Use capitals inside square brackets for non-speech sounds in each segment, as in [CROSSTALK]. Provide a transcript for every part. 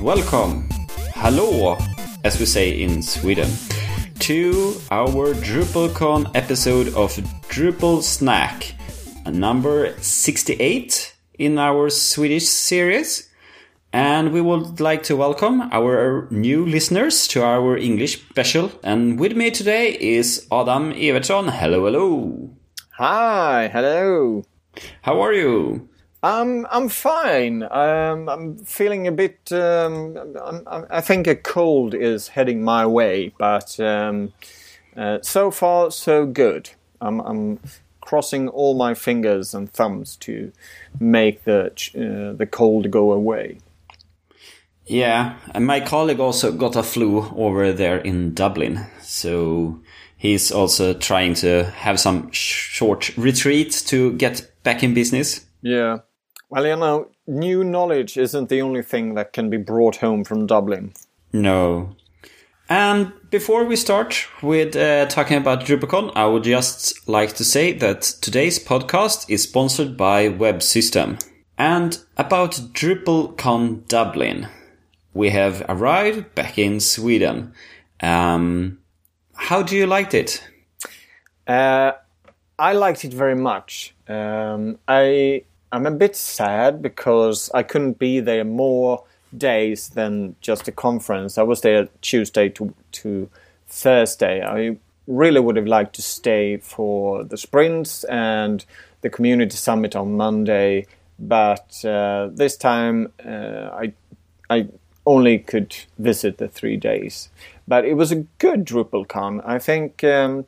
welcome, hallå, as we say in Sweden, to our DrupalCon episode of Drupal Snack, number 68 in our Swedish series. And we would like to welcome our new listeners to our English special. And with me today is Adam Evertsson. Hello, hello. Hi, hello. How are you? Um, I'm fine. Um, I'm feeling a bit. Um, I'm, i think a cold is heading my way, but um, uh, so far so good. I'm, I'm, crossing all my fingers and thumbs to make the uh, the cold go away. Yeah, and my colleague also got a flu over there in Dublin, so he's also trying to have some short retreat to get back in business. Yeah. Well, you know, new knowledge isn't the only thing that can be brought home from Dublin. No. And before we start with uh, talking about DrupalCon, I would just like to say that today's podcast is sponsored by Web System. And about DrupalCon Dublin, we have arrived back in Sweden. Um, how do you like it? Uh, I liked it very much. Um, I I'm a bit sad because I couldn't be there more days than just a conference. I was there Tuesday to to Thursday. I really would have liked to stay for the sprints and the community summit on Monday, but uh, this time uh, I I only could visit the three days. But it was a good DrupalCon. I think um,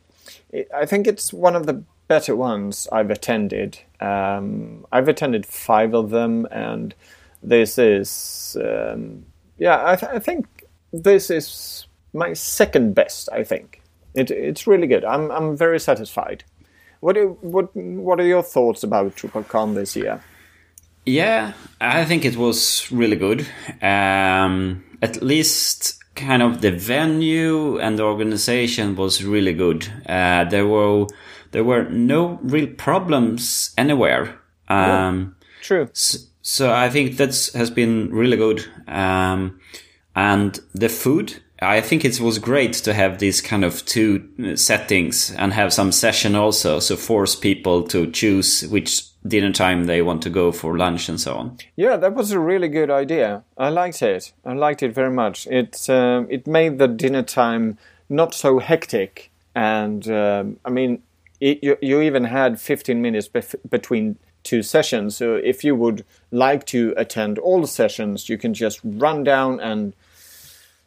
I think it's one of the better ones I've attended. Um, I've attended five of them, and this is um, yeah. I, th- I, think this is my second best. I think it, it's really good. I'm I'm very satisfied. What do, what what are your thoughts about DrupalCon this year? Yeah, I think it was really good. Um, at least kind of the venue and the organization was really good. Uh, there were there were no real problems anywhere. Um, True. So, so, I think that has been really good. Um, and the food, I think it was great to have these kind of two settings and have some session also. So force people to choose which dinner time they want to go for lunch and so on. Yeah, that was a really good idea. I liked it. I liked it very much. It um, it made the dinner time not so hectic, and um, I mean, it, you, you even had 15 minutes bef- between two sessions. So if you would like to attend all the sessions, you can just run down and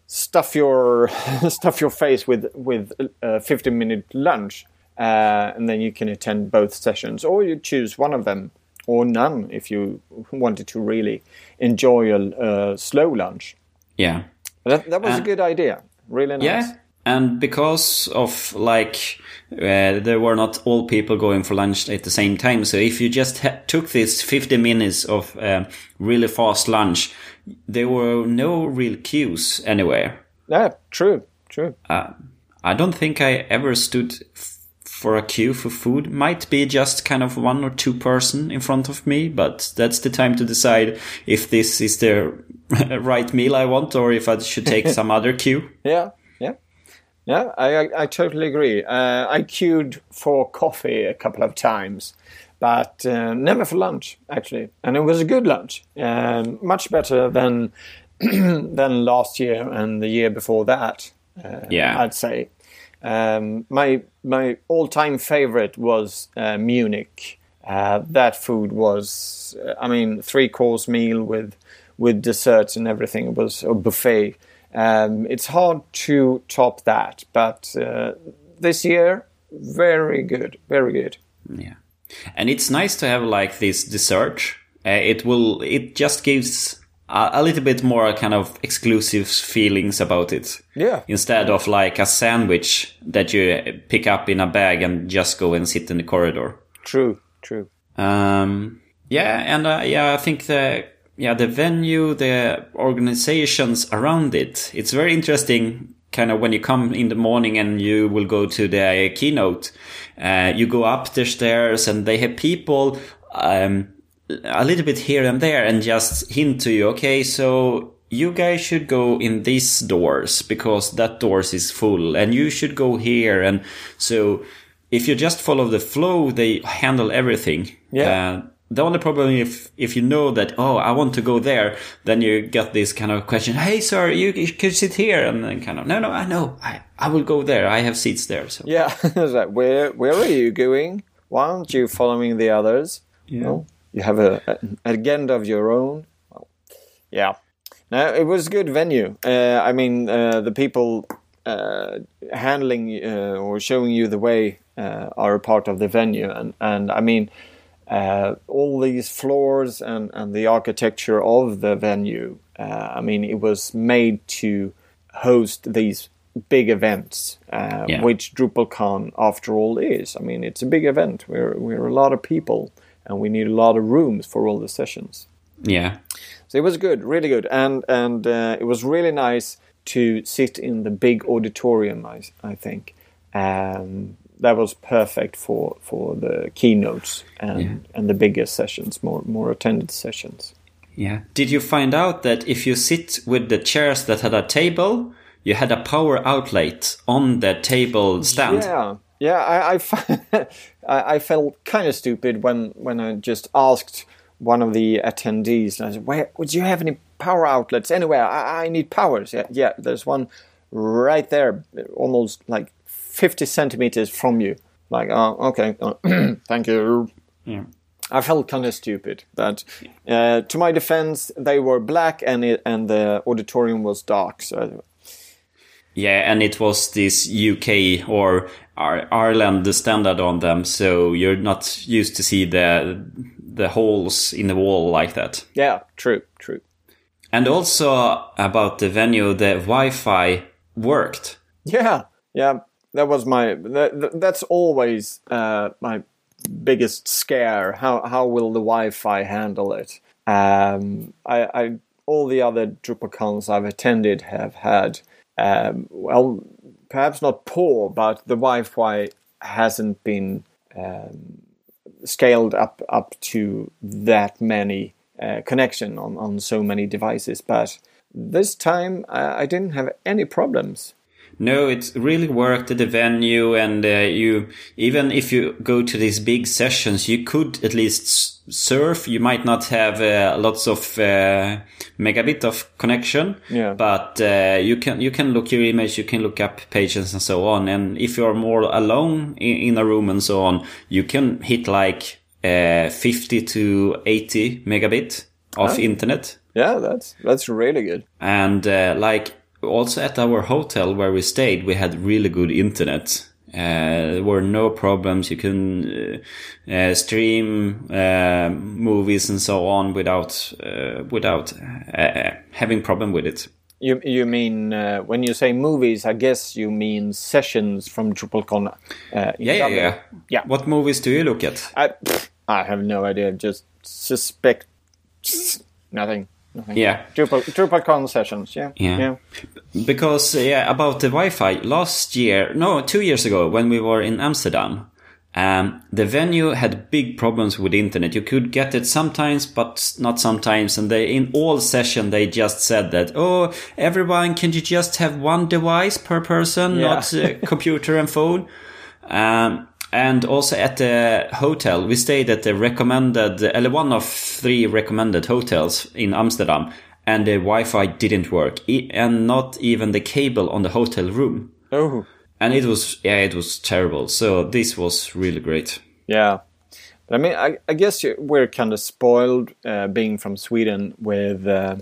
stuff your [LAUGHS] stuff your face with with a 15 minute lunch uh, and then you can attend both sessions, or you choose one of them, or none if you wanted to really enjoy a uh, slow lunch. Yeah, that, that was uh, a good idea. Really nice. Yeah, and because of like uh, there were not all people going for lunch at the same time, so if you just took this 50 minutes of uh, really fast lunch, there were no real queues anywhere. Yeah, true, true. Uh, I don't think I ever stood for a queue for food might be just kind of one or two person in front of me, but that's the time to decide if this is the [LAUGHS] right meal I want or if I should take [LAUGHS] some other queue. Yeah, yeah. I, I, I totally agree. Uh, I queued for coffee a couple of times, but uh, never for lunch, actually. And it was a good lunch. Um, much better than, [CLEARS THROAT] than last year and the year before that, uh, yeah. I'd say. Um, my my all time favorite was uh, Munich. Uh, that food was, I mean, three course meal with with desserts and everything. It was a buffet. Um, it's hard to top that, but uh, this year, very good, very good. Yeah, and it's nice to have like this dessert. Uh, it will. It just gives a, little bit more kind of exclusive feelings about it. Yeah. Instead of like a sandwich that you pick up in a bag and just go and sit in the corridor. True, true. Um, yeah, and uh, yeah, I think the yeah the venue, the organizations around it, it's very interesting. Kind of when you come in the morning and you will go to the keynote, uh, you go up the stairs and they have people um, a little bit here and there and just hint to you, okay, so you guys should go in these doors because that doors is full and you should go here and so if you just follow the flow they handle everything Yeah. Uh, the only problem if if you know that oh I want to go there then you get this kind of question hey sir you, you can sit here and then kind of no no I know I, I will go there I have seats there so Yeah, [LAUGHS] like where where are you going? Why aren't you following the others? Yeah. Well, you have a, an agenda of your own. Well, yeah, no, it was a good venue. Uh, I mean, uh, the people uh, handling uh, or showing you the way uh, are a part of the venue, and and I mean. Uh, all these floors and, and the architecture of the venue, uh, I mean, it was made to host these big events, uh, Yeah. which DrupalCon, after all, is. I mean, it's a big event. We're we're a lot of people, and we need a lot of rooms for all the sessions. yeah So it was good, really good, and and uh, it was really nice to sit in the big auditorium. I I think um, that was perfect for for the keynotes and Yeah. and the bigger sessions, more more attended sessions. Yeah. Did you find out that if you sit with the chairs that had a table, you had a power outlet on the table stand? Yeah, yeah. I I, f- [LAUGHS] I I felt kind of stupid when when I just asked one of the attendees. I said, "Where would you have any power outlets anywhere? I, I need powers." Yeah, yeah. There's one right there, almost like fifty centimeters from you. Like, oh, okay, uh, [CLEARS THROAT] thank you. Yeah. I felt kind of stupid. That, uh, to my defense, they were black and it, and the auditorium was dark. So Yeah, and it was this UK or Ireland standard on them, so you're not used to see the the holes in the wall like that. yeah, true, true. And also about the venue, the Wi-Fi worked. Yeah, yeah. That was my. That, that's always uh, my biggest scare. How how will the Wi-Fi handle it? Um, I, I all the other DrupalCons I've attended have had. Um, well, perhaps not poor, but the Wi-Fi hasn't been um, scaled up up to that many uh, connection on on so many devices. But this time I, I didn't have any problems. No, it really worked at the venue, and uh, you even if you go to these big sessions, you could at least surf. You might not have uh, lots of uh, megabit of connection, Yeah. but uh, you can you can look your image, you can look up pages and so on. And if you are more alone in, in a room and so on, you can hit like uh, fifty to eighty megabit of internet Yeah, that's that's really good. and uh, like also at our hotel where we stayed we had really good internet uh, there were no problems you can uh, uh, stream uh, movies and so on without uh, without uh, having problem with it You you mean uh, when you say movies? I guess you mean sessions from DrupalCon. Uh, yeah yeah yeah Yeah. what movies do you look at I I have no idea. Just suspect nothing. Nothing. yeah Drupal DrupalCon sessions. Yeah. Yeah. Because yeah about the wi-fi last year no two years ago when we were in amsterdam um, the venue had big problems with internet. You could get it sometimes but not sometimes. And they in all session they just said that oh everyone can you just have one device per person Yeah. not uh, [LAUGHS] computer and phone? Um, and also at the hotel, we stayed at the recommended, uh, one of three recommended hotels in Amsterdam, and the Wi-Fi didn't work, e- and not even the cable on the hotel room. Oh. And it was, yeah, it was terrible. So this was really great. Yeah. But I mean, I, I guess you- we're kind of spoiled uh, being from Sweden with uh,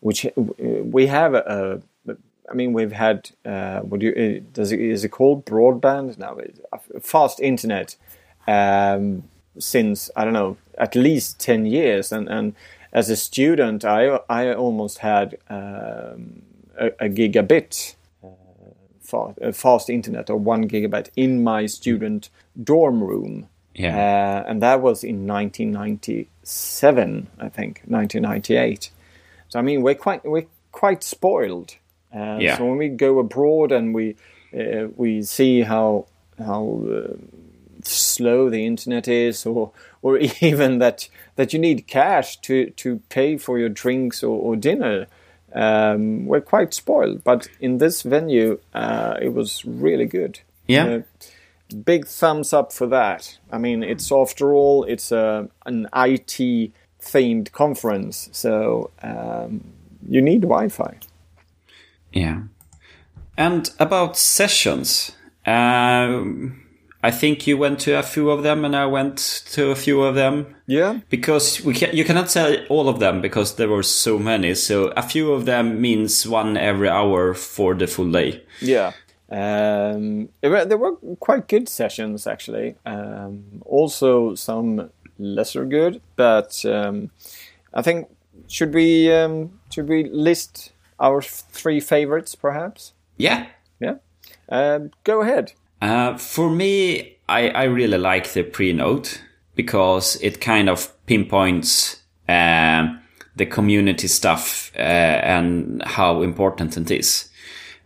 which we have a. I mean, we've had uh, what do you, uh, does it, is it called broadband? now? fast internet um, since I don't know at least ten years, and, and as a student, I I almost had um, a, a gigabit fast, uh, fast internet or one gigabyte in my student dorm room. Yeah. Uh, and that was in 1997, I think, 1998. So I mean, we're quite we're quite spoiled. Uh, Yeah. So when we go abroad and we uh, we see how how uh, slow the internet is, or or [LAUGHS] even that that you need cash to to pay for your drinks or, or dinner. um, were quite spoiled. But in this venue, uh, it was really good. Yeah. Uh, big thumbs up for that. I mean, it's after all, it's a an IT themed conference, so um, you need Wi-Fi. Yeah. And about sessions, um, I think you went to a few of them, and I went to a few of them. Yeah, Because we can, you cannot say all of them because there were so many. So a few of them means one every hour for the full day. yeah. Um, there were- there were quite good sessions actually. Um, also some lesser good, but um, I think should we um, should we list our three favorites perhaps? Yeah. Yeah. Um, go ahead. Uh, for me, I, I really like the pre-note because it kind of pinpoints um, the community stuff uh, and how important it is.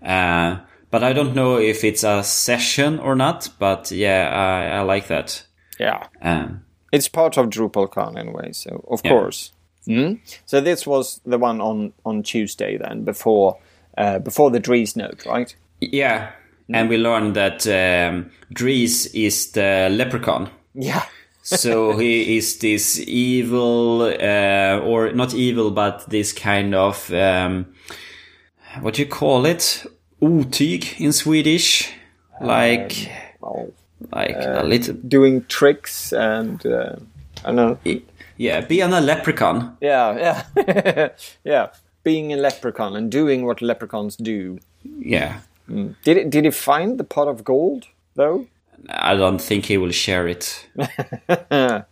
Uh, but I don't know if it's a session or not. But yeah, I, I like that. Yeah. Um, It's part of DrupalCon anyway, so of Yeah. course. Mm. So this was the one on on Tuesday then, before uh, before the Dries note, right? yeah, and we learned that um, Dries is the leprechaun. Yeah. [LAUGHS] so he is this evil, uh, or not evil, but this kind of um, what do you call it? Otyg in Swedish, like Well, like a little. doing tricks and uh, I don't know. Yeah, being a leprechaun. Yeah, yeah, [LAUGHS] yeah. Being a leprechaun and doing what leprechauns do. Yeah, Did it, did he find the pot of gold though? I don't think he will share it. [LAUGHS]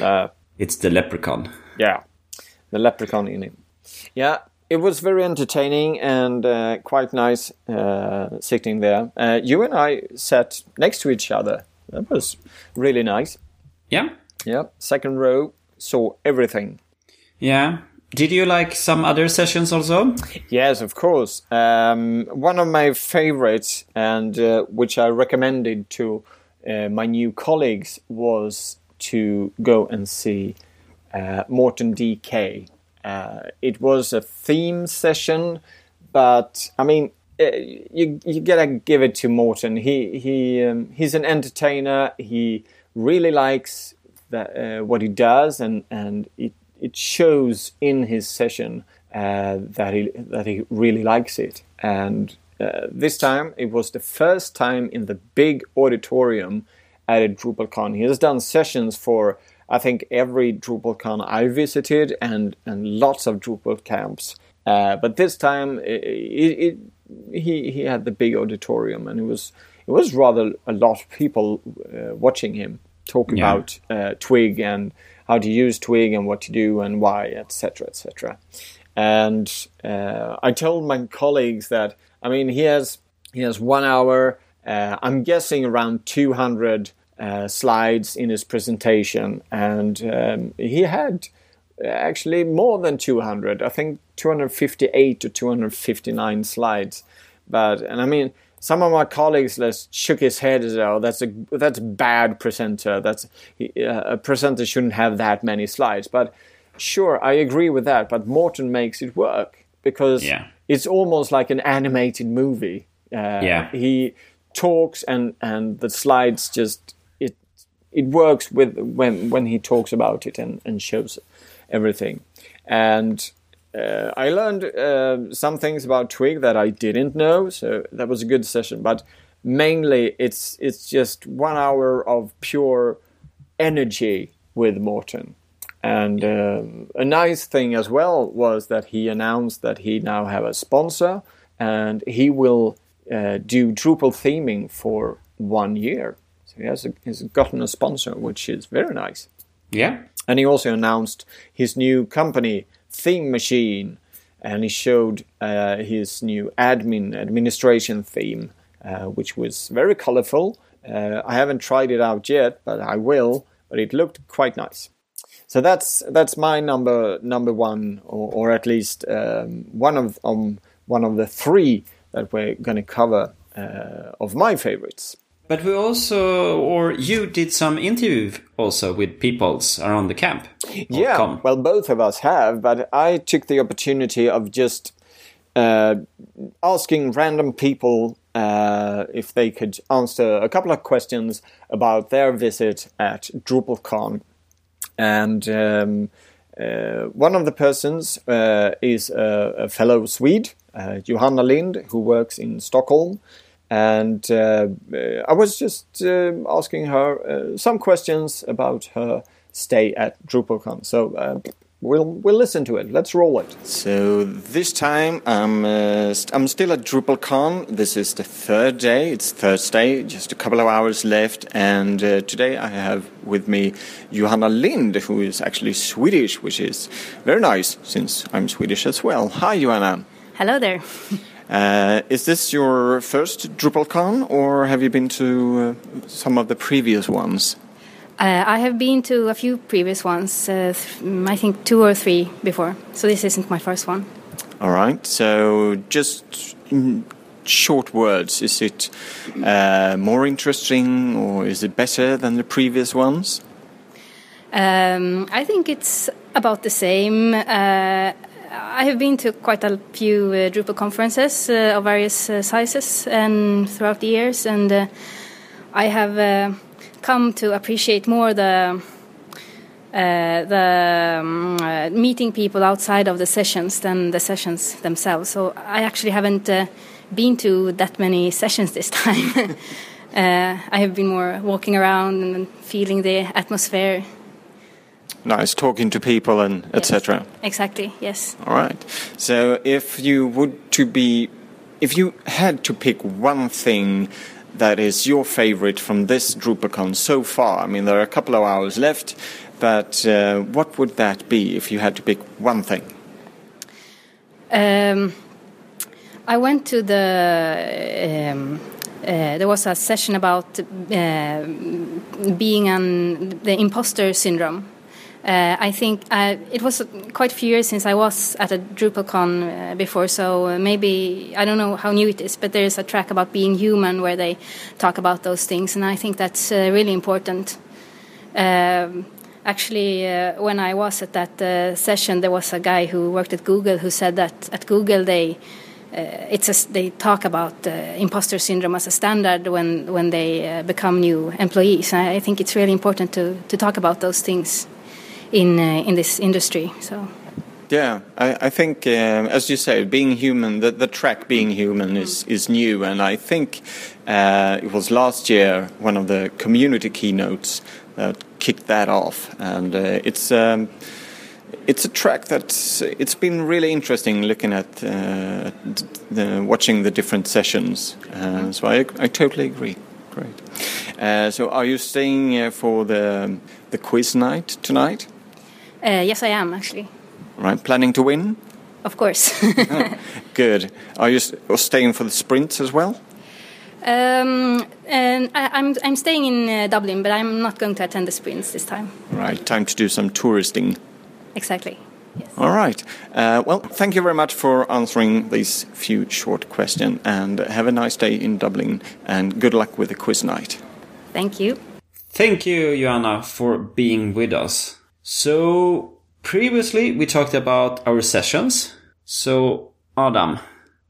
Uh, It's the leprechaun. Yeah, the leprechaun in him. Yeah, it was very entertaining and uh, quite nice uh, sitting there. Uh, you and I sat next to each other. That was really nice. Yeah, Yeah, second row, saw everything. yeah. Did you like some other sessions also? Yes, of course. Um, one of my favorites, and uh, which I recommended to uh, my new colleagues, was to go and see uh, Morten DK. Uh, it was a theme session, but I mean, uh, you you gotta give it to Morton. He he um, he's an entertainer. He really likes that uh, what he does, and and it it shows in his session uh, that he that he really likes it. And uh, this time, it was the first time in the big auditorium at a DrupalCon. He has done sessions for I think every DrupalCon I visited, and and lots of Drupal camps. Uh, but this time, it, it, it, he he had the big auditorium, and it was it was rather a lot of people uh, watching him talk Yeah. about uh, Twig and how to use Twig and what to do and why, etc., etc. And uh, I told my colleagues that I mean he has he has one hour. Uh, I'm guessing around 200 uh, slides in his presentation, and um, he had actually more than 200. I think 258 to 259 slides. But and I mean, some of my colleagues just shook his head as though that's a that's bad presenter. That's uh, a presenter shouldn't have that many slides. But sure, I agree with that. But Morten makes it work because Yeah. it's almost like an animated movie. Uh, Yeah. he talks and and the slides just it it works with when when he talks about it and and shows everything and uh, I learned uh, some things about Twig that I didn't know, so that was a good session. But mainly, it's it's just one hour of pure energy with Morten. And um a nice thing as well was that he announced that he now have a sponsor, and he will uh, do Drupal theming for one year. So he has a, he's gotten a sponsor, which is very nice. Yeah. And he also announced his new company, Theme Machine, and he showed uh, his new admin administration theme, uh, which was very colorful. Uh, I haven't tried it out yet, but I will. But it looked quite nice. So that's that's my number number one, or, or at least um, one of um, one of the three that we're going to cover uh, of my favorites. But we also, or you did some interview also with peoples around the camp. Yeah, com. well, both of us have, but I took the opportunity of just uh, asking random people uh, if they could answer a couple of questions about their visit at DrupalCon. And um, uh, one of the persons uh, is a, a, fellow Swede, uh, Johanna Lind, who works in Stockholm. And uh, I was just asking her some questions about her stay at DrupalCon. So we'll we'll listen to it. Let's roll it. So this time I'm uh, st I'm still at DrupalCon. This is the third day. It's Thursday, just a couple of hours left, and uh, today I have with me Johanna Lind, who is actually Swedish, which is very nice since I'm Swedish as well. Hi, Johanna. Hello there. [LAUGHS] Uh, is this your first DrupalCon, or have you been to uh, some of the previous ones? Uh, I have been to a few previous ones, uh, I think two or three before, so this isn't my first one. All right, so just in short words, is it uh, more interesting or is it better than the previous ones? Um, I think it's about the same. Uh, I have been to quite a few uh, Drupal conferences uh, of various sizes and throughout the years, and I have come to appreciate more the uh, the um, uh, meeting people outside of the sessions than the sessions themselves. So I actually haven't uh, been to that many sessions this [LAUGHS] time. Uh, I have been more walking around and feeling the atmosphere. Nice talking to people and yes. etc. Exactly. Yes. All right. So if you would to be, if you had to pick one thing that is your favorite from this DrupalCon so far? I mean, there are a couple of hours left, but uh, what would that be if you had to pick one thing? Um, I went to the. Um, uh, there was a session about uh, being an the imposter syndrome, uh, I think uh, it was quite a few years since I was at a DrupalCon uh, before, so maybe I don't know how new it is, but there is a track about being human where they talk about those things, and I think that's uh, really important. Um, actually, uh, when I was at that uh, session, there was a guy who worked at Google who said that at Google they it's a, they talk about imposter syndrome as a standard when when they become new employees. I, I think it's really important to to talk about those things in uh, in this industry. So. Yeah, I, I think, um, as you say, being human, the, the track being human is, is new, and I think uh, it was last year one of the community keynotes that kicked that off, and uh, it's. Um, it's a track that's it's been really interesting looking at uh, the, watching the different sessions. Uh, so I, I totally agree. Great. So are you staying for the the quiz night tonight? Uh, yes, I am actually. Right, planning to win? Of course. [LAUGHS] [LAUGHS] Good. Are you staying for the sprints as well? Um, and I, am I'm, I'm staying in uh, Dublin, but I'm not going to attend the sprints this time. Right, time to do some touristing. Exactly. Yes. All right. Uh, well, thank you very much for answering these few short questions, and have a nice day in Dublin, and good luck with the quiz night. Thank you. Thank you, Joanna, for being with us. So previously we talked about our sessions. So Adam,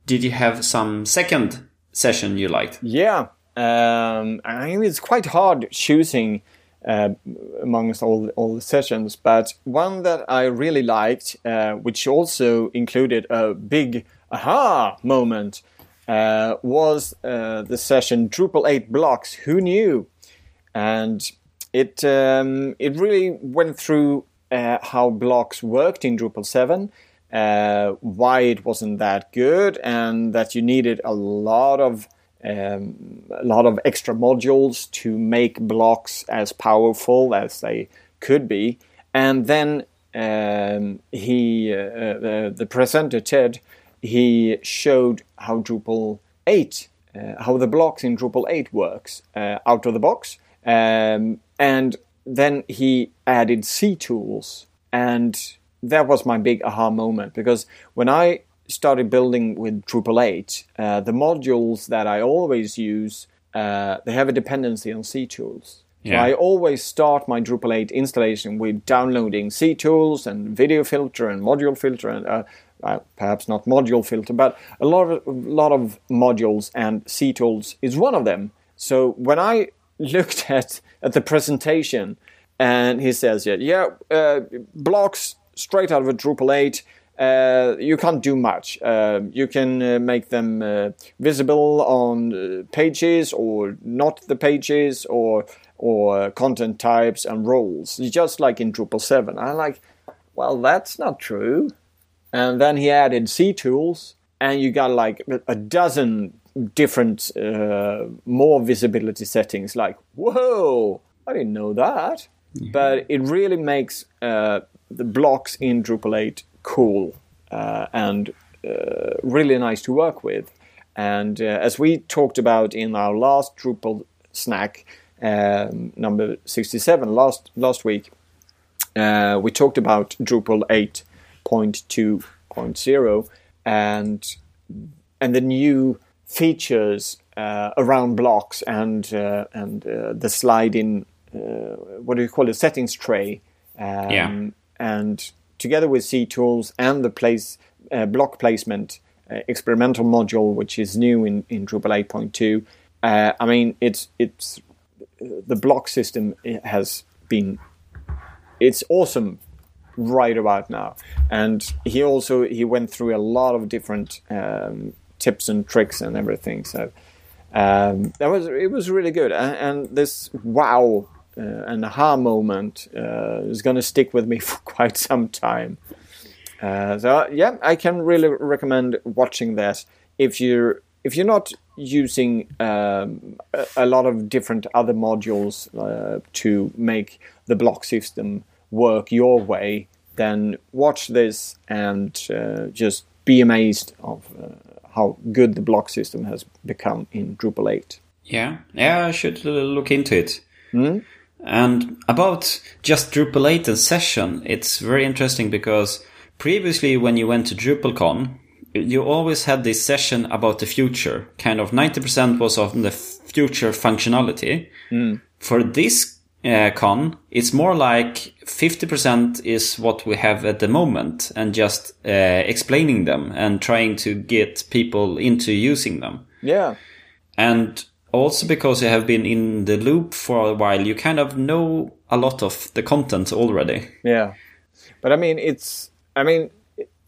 did you have some second session you liked? Yeah, um, I mean it's quite hard choosing uh, amongst all all the sessions, but one that I really liked, uh, which also included a big aha moment, uh, was uh, the session Drupal 8 blocks. Who knew? And it um, it really went through uh, how blocks worked in Drupal 7, uh, why it wasn't that good, and that you needed a lot of um, a lot of extra modules to make blocks as powerful as they could be. And then um, he, uh, uh the presenter Ted, he showed how Drupal 8, uh, how the blocks in Drupal 8 works uh, out of the box. Um, and then he added CTools. and that was my big aha moment because when I started building with Drupal 8, uh, the modules that I always use, uh, they have a dependency on ctools. Yeah. So I always start my Drupal 8 installation with downloading CTools and video filter and module filter and uh, uh, perhaps not module filter, but a lot of a lot of modules, and CTools is one of them. So when I looked [LAUGHS] at at the presentation, and he says, "Yeah, yeah, uh, blocks straight out of a Drupal 8. Uh, you can't do much. Uh, you can uh, make them uh, visible on uh, pages or not the pages or or content types and roles, just like in Drupal 7. I'm like, well, that's not true. And then he added CTools, and you got like a dozen different uh, more visibility settings. Like, whoa, I didn't know that. But it really makes the blocks in Drupal 8 cool uh, and uh, really nice to work with. And uh, as we talked about in our last Drupal snack, um, number 67, last, last week, uh, we talked about Drupal 8.2.0 and, and the new features uh, around blocks and, uh, and the slide in, what do you call it, settings tray. Um, yeah. And together with CTools and the place uh, block placement uh, experimental module, which is new in, in Drupal 8.2. Uh, I mean, it's it's the block system has been it's awesome right about now, and he also he went through a lot of different um, tips and tricks and everything. So um, that was it was really good, and, and this wow uh, an aha moment uh, is going to stick with me [LAUGHS] for quite some time. Uh, so yeah, I can really recommend watching this if you're if you're not using um, a, a, lot of different other modules uh, to make the block system work your way, then watch this and uh, just be amazed of uh, how good the block system has become in Drupal 8. Yeah, yeah, I should look into it. Mm-hmm. And about just Drupal 8 and session, it's very interesting because previously when you went to DrupalCon, you always had this session about the future. Kind of 90% was on the future functionality. Mm. For this uh, con, it's more like 50% is what we have at the moment and just uh, explaining them and trying to get people into using them. Yeah. And also because you have been in the loop for a while, you kind of know a lot of the content already. Yeah, but I mean, it's I mean,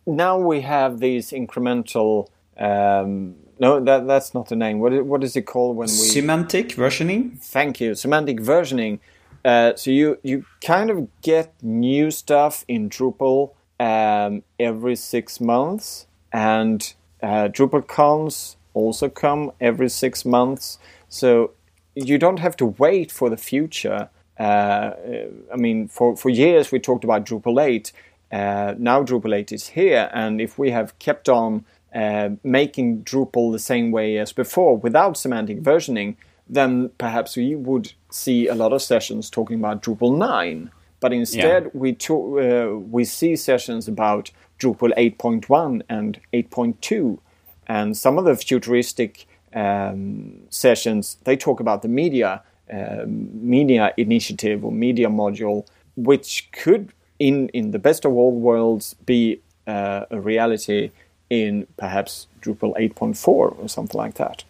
now we have these incremental. Um, no, that that's not the name. What what is it called when we semantic versioning? Thank you, semantic versioning. Uh, so you you kind of get new stuff in Drupal um, every six months, and uh, Drupal cons also come every six months. So you don't have to wait for the future. Uh, I mean, for, for years we talked about Drupal 8. Uh, now Drupal 8 is here, and if we have kept on uh, making Drupal the same way as before without semantic versioning, then perhaps we would see a lot of sessions talking about Drupal 9. But instead, yeah. we, to, uh, we see sessions about Drupal 8.1 and 8.2, and some of the futuristic um, sessions, they talk about the media uh, media initiative or media module, which could, in in the best of all worlds, be uh, a reality in perhaps Drupal 8.4 or something like that.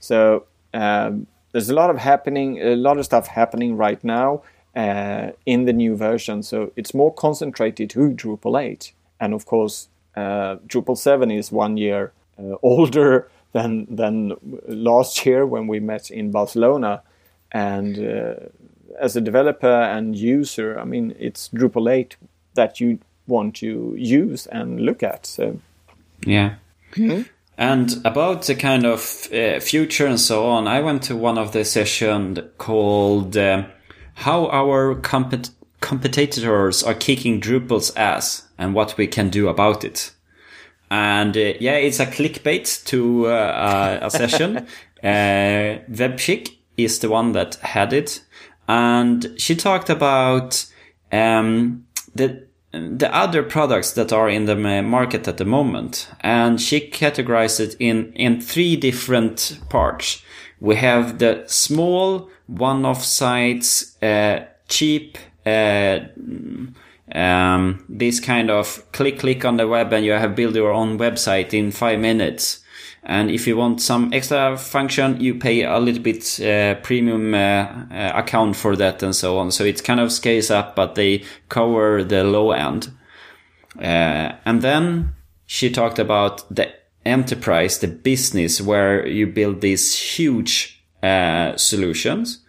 So um, there's a lot of happening, a lot of stuff happening right now uh, in the new version. So it's more concentrated to Drupal 8, and of course uh, Drupal 7 is one year uh, older than than last year when we met in Barcelona. And uh, as a developer and user, I mean, it's Drupal 8 that you want to use and look at. So, yeah. Mm-hmm. And about the kind of uh, future and so on, I went to one of the sessions called uh, "How Our Compet- Competitors Are Kicking Drupal's Ass and What We Can Do About It." and uh, yeah, it's a clickbait to uh, a session. [LAUGHS] uh, Webchick is the one that had it, and she talked about um, the the other products that are in the market at the moment, and she categorized it in in three different parts. We have the small one-off sites, uh, cheap. Uh, um, this kind of click click on the web and you have built your own website in five minutes. And if you want some extra function, you pay a little bit uh, premium uh, uh, account for that and so on. So it kind of scales up, but they cover the low end. Uh, and then she talked about the enterprise, the business where you build these huge uh, solutions.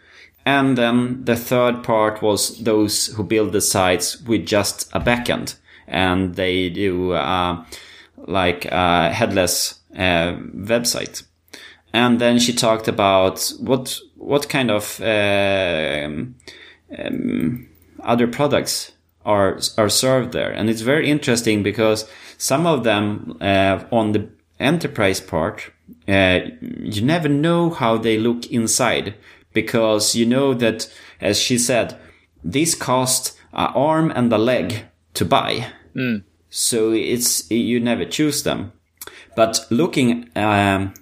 And then the third part was those who build the sites with just a backend and they do uh, like headless uh, website. And then she talked about what what kind of uh, um, other products are are served there, and it's very interesting because some of them uh, on the enterprise part, uh, you never know how they look inside because you know that, as she said, these cost an arm and a leg to buy. Mm. So it's you never choose them. But looking um,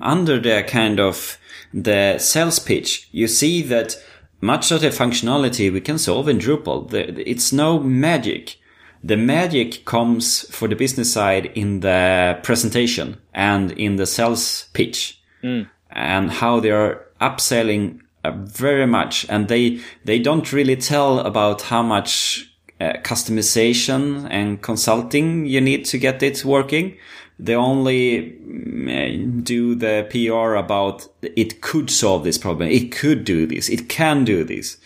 under the kind of the sales pitch, you see that much of the functionality we can solve in Drupal. The, it's no magic. The magic comes for the business side in the presentation and in the sales pitch Mm. and how they are upselling uh, very much. And they, they don't really tell about how much uh, customization and consulting you need to get it working. They only mm, do the PR about it could solve this problem. It could do this. It can do this.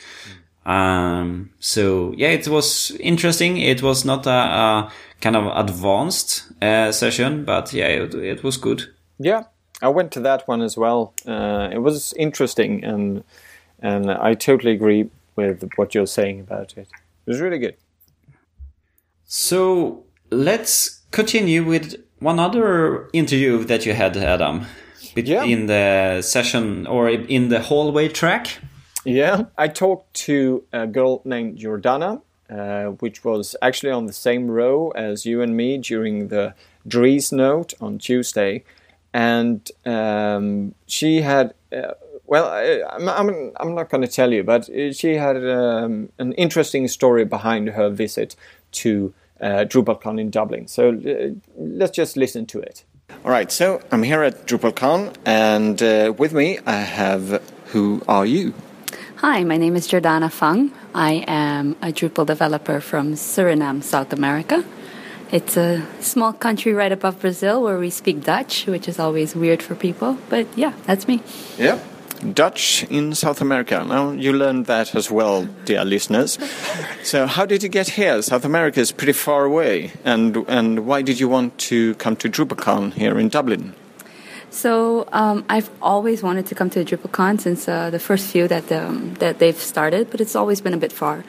Um, so yeah, it was interesting. It was not a, a kind of advanced uh, session, but yeah, it, it was good. Yeah, I went to that one as well. Uh, it was interesting, and and I totally agree with what you're saying about it. It was really good. So let's continue with one other interview that you had, Adam, Yeah. in the session or in the hallway track. Yeah, I talked to a girl named Jordana, uh, which was actually on the same row as you and me during the Dries note on Tuesday, and um, she had. Uh, well, I, I'm, I'm, I'm not going to tell you, but uh, she had um, an interesting story behind her visit to uh, DrupalCon in Dublin. So uh, let's just listen to it. All right, so I'm here at DrupalCon, and uh, with me I have Who Are You? Hi, my name is Jordana Fung. I am a Drupal developer from Suriname, South America. It's a small country right above Brazil where we speak Dutch, which is always weird for people. But yeah, that's me. Yeah. Dutch in South America. Now you learned that as well, dear listeners. So how did you get here? South America is pretty far away, and and why did you want to come to DrupalCon here in Dublin? So um, I've always wanted to come to DrupalCon since uh, the first few that um, that they've started, but it's always been a bit far.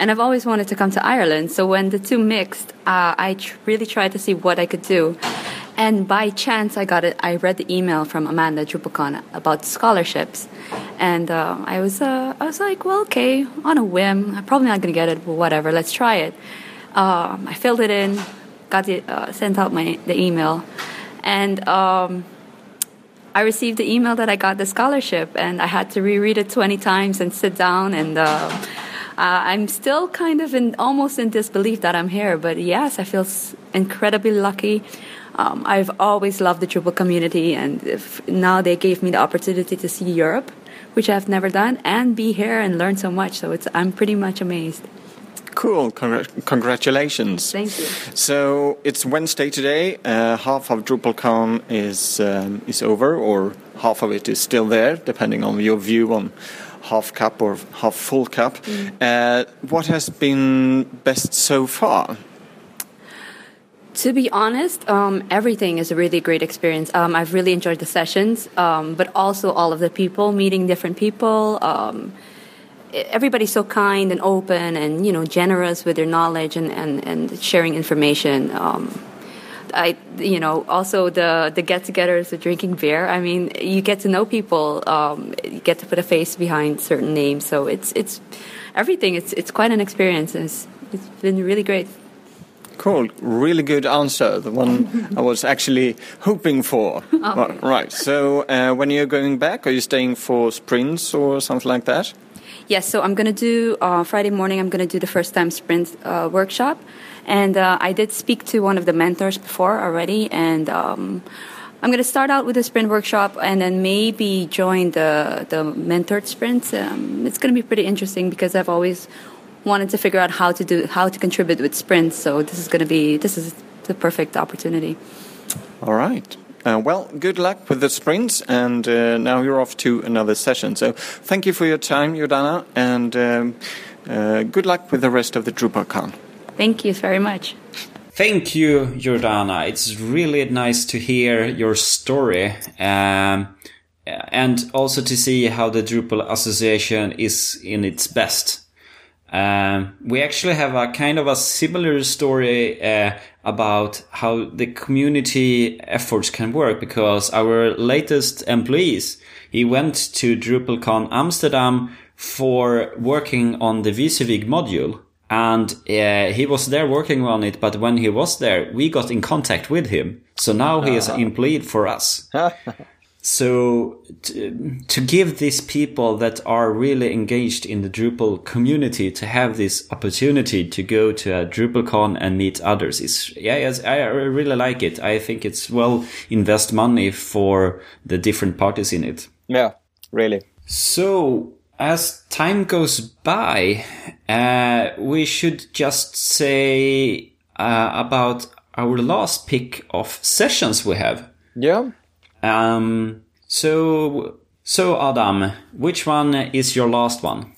And I've always wanted to come to Ireland. So when the two mixed, uh, I tr- really tried to see what I could do. And by chance, I got it. I read the email from Amanda DrupalCon about scholarships, and uh, I was uh, I was like, well, okay, on a whim. I'm probably not going to get it, but whatever. Let's try it. Um, I filled it in, got the uh, sent out my the email, and. Um, I received the email that I got the scholarship, and I had to reread it 20 times and sit down. And uh, uh, I'm still kind of in almost in disbelief that I'm here. But yes, I feel incredibly lucky. Um, I've always loved the Drupal community, and if now they gave me the opportunity to see Europe, which I've never done, and be here and learn so much. So it's I'm pretty much amazed. Cool. Congr- congratulations. Thank you. So it's Wednesday today. Uh, half of DrupalCon is um, is over, or half of it is still there, depending on your view on half cup or half full cup. Uh, what has been best so far? To be honest, um, everything is a really great experience. Um, I've really enjoyed the sessions, um, but also all of the people, meeting different people. Um, everybody's so kind and open and you know generous with their knowledge and, and, and sharing information. Um, I, you know, also the the get-togethers, the drinking beer. I mean, you get to know people. Um, you get to put a face behind certain names. So it's it's everything. It's it's quite an experience. It's it's been really great. Cool, really good answer. The one I was actually hoping for. [LAUGHS] Right, right. So, uh, when you're going back, are you staying for sprints or something like that? Yes, so I'm going to do uh, Friday morning. I'm going to do the first time sprint uh, workshop, and uh, I did speak to one of the mentors before already, and um, I'm going to start out with a sprint workshop, and then maybe join the the mentored sprints. Um, it's going to be pretty interesting because I've always wanted to figure out how to do how to contribute with sprints. So this is going to be this is the perfect opportunity. All right. Uh, well, good luck with the sprints, and uh, now you're off to another session. So, thank you for your time, Jordana, and um, uh, good luck with the rest of the DrupalCon. Thank you very much. Thank you, Jordana. It's really nice to hear your story. Um, and also to see how the Drupal Association is in its best. Um, we actually have a kind of a similar story uh, about how the community efforts can work because our latest employees he went to DrupalCon Amsterdam for working on the VCVig module and uh, he was there working on it but when he was there we got in contact with him. So now he is employed for us [LAUGHS] So to, to, give these people that are really engaged in the Drupal community to have this opportunity to go to a DrupalCon and meet others is yeah, yes, I really like it. I think it's well invest money for the different parties in it. Yeah, really. So as time goes by, uh, we should just say uh, about our last pick of sessions we have. Yeah. Um, so, so Adam, which one is your last one?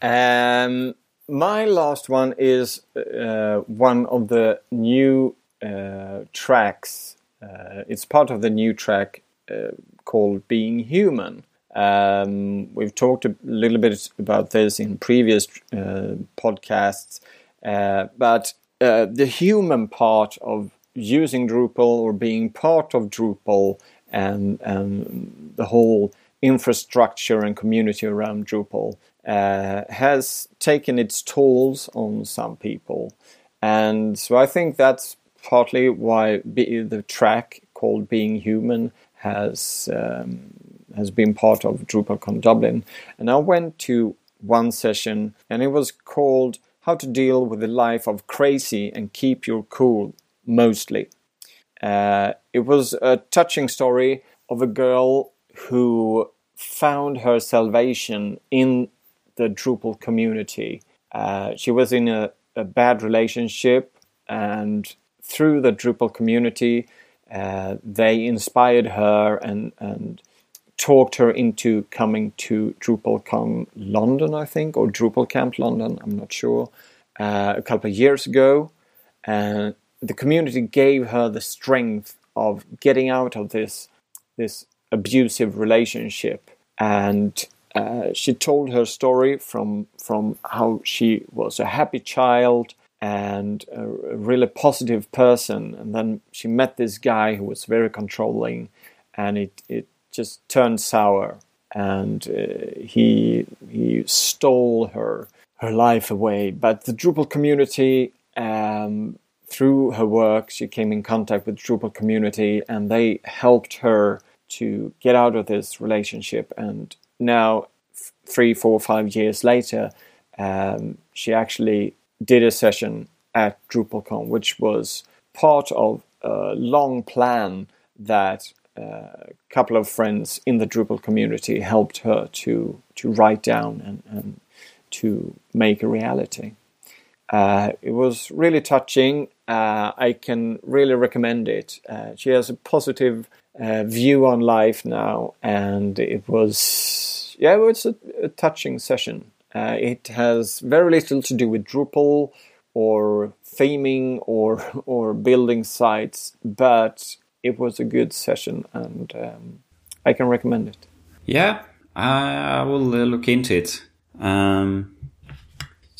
Um, my last one is uh, one of the new uh, tracks. Uh, it's part of the new track uh, called Being Human. Um, we've talked a little bit about this in previous uh, podcasts, uh, but the human part of using Drupal or being part of Drupal and, and the whole infrastructure and community around Drupal uh, has taken its tolls on some people. And so I think that's partly why the track called Being Human has um, has been part of DrupalCon Dublin. And I went to one session and it was called How to Deal with the Life of Crazy and Keep Your Cool Mostly. Uh, it was a touching story of a girl who found her salvation in the Drupal community. Uh, she was in a, a, bad relationship, and through the Drupal community, uh, they inspired her and, and talked her into coming to DrupalCon London, I think, or Drupal Camp London, I'm not sure, uh, a couple of years ago. And the community gave her the strength of getting out of this this abusive relationship. And uh, she told her story from from how she was a happy child and a, a really positive person. And then she met this guy who was very controlling and it it just turned sour. And uh, he he stole her her life away. But the Drupal community um, through her work, she came in contact with the Drupal community and they helped her to get out of this relationship. And now, three, four, five years later, um, she actually did a session at DrupalCon, which was part of a long plan that uh, a couple of friends in the Drupal community helped her to to write down and, and to make a reality. Uh, it was really touching. Uh, I can really recommend it. Uh, she has a positive uh, view on life now, and it was yeah, it was a, a touching session. Uh, it has very little to do with Drupal or theming or [LAUGHS] or building sites, but it was a good session, and um, I can recommend it. Yeah, I will look into it. Um,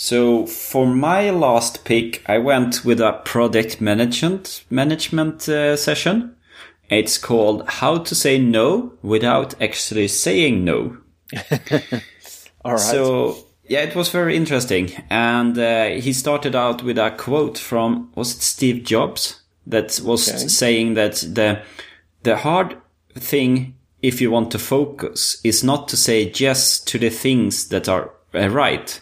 so for my last pick, I went with a product management management uh, session. It's called "How to Say No Without Actually Saying No." [LAUGHS] All right. So yeah, it was very interesting, and uh, he started out with a quote from was it Steve Jobs that was okay. saying that the the hard thing if you want to focus is not to say yes to the things that are uh, right.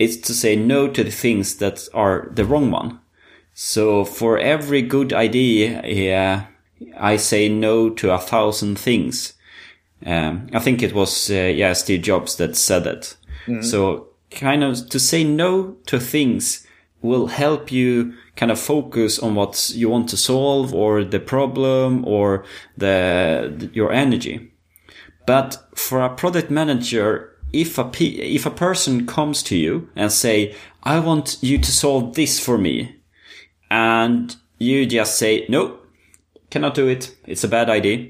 It's to say no to the things that are the wrong one. So for every good idea, yeah, I say no to a thousand things. Um, I think it was, uh, yeah, Steve Jobs that said that. So kind of to say no to things will help you kind of focus on what you want to solve or the problem or the, your energy. But for a product manager, if a if a person comes to you and say, "I want you to solve this for me," and you just say, "No, cannot do it. It's a bad idea,"